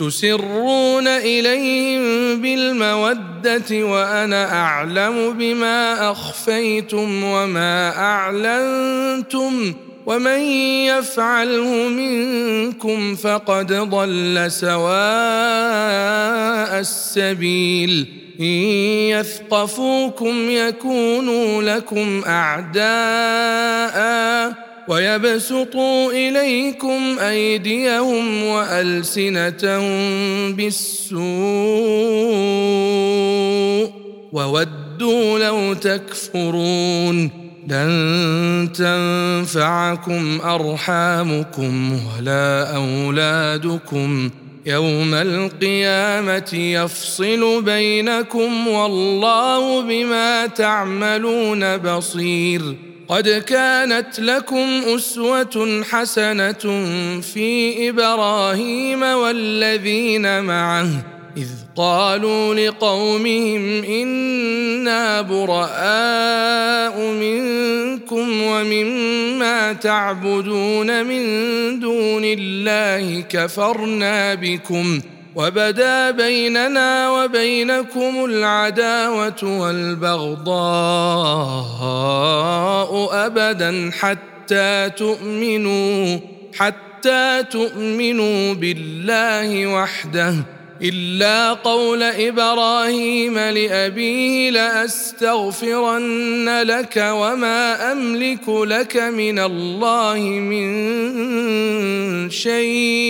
تسرون إليهم بالمودة وأنا أعلم بما أخفيتم وما أعلنتم ومن يفعله منكم فقد ضل سواء السبيل إن يثقفوكم يكونوا لكم أعداء ويبسطوا إليكم أيديهم وألسنتهم بالسوء وودوا لو تكفرون لن تنفعكم أرحامكم ولا أولادكم يوم القيامة يفصل بينكم والله بما تعملون بصير قد كانت لكم أسوة حسنة في إبراهيم والذين معه إذ قالوا لقومهم إنا براء منكم ومما تعبدون من دون الله كفرنا بكم وبدا بيننا وبينكم العداوة والبغضاء أبدا حتى تؤمنوا حتى تؤمنوا بالله وحده. إلا قول إبراهيم لأبيه لأستغفرن لك وما أملك لك من الله من شيء.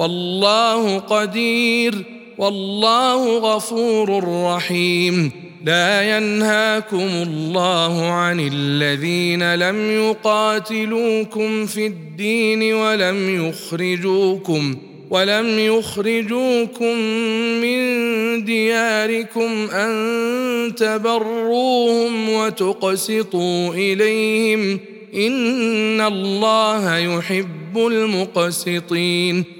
والله قدير والله غفور رحيم. لا ينهاكم الله عن الذين لم يقاتلوكم في الدين ولم يخرجوكم ولم يخرجوكم من دياركم أن تبروهم وتقسطوا إليهم. إن الله يحب المقسطين.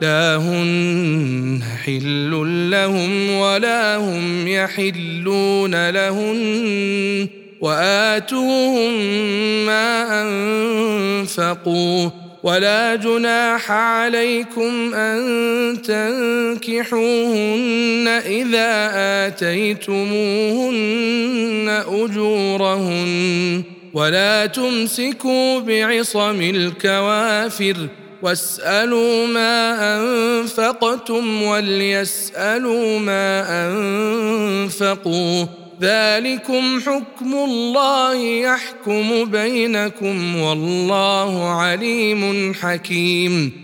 لا هن حل لهم ولا هم يحلون لهن واتوهم ما انفقوا ولا جناح عليكم ان تنكحوهن اذا اتيتموهن اجورهن ولا تمسكوا بعصم الكوافر واسالوا ما انفقتم وليسالوا ما انفقوا ذلكم حكم الله يحكم بينكم والله عليم حكيم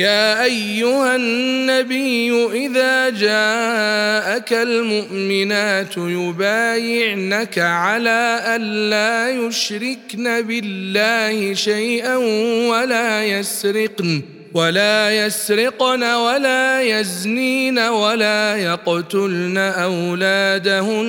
يا أيها النبي إذا جاءك المؤمنات يبايعنك على الا يشركن بالله شيئا ولا يسرقن ولا يسرقن ولا يزنين ولا يقتلن أولادهن.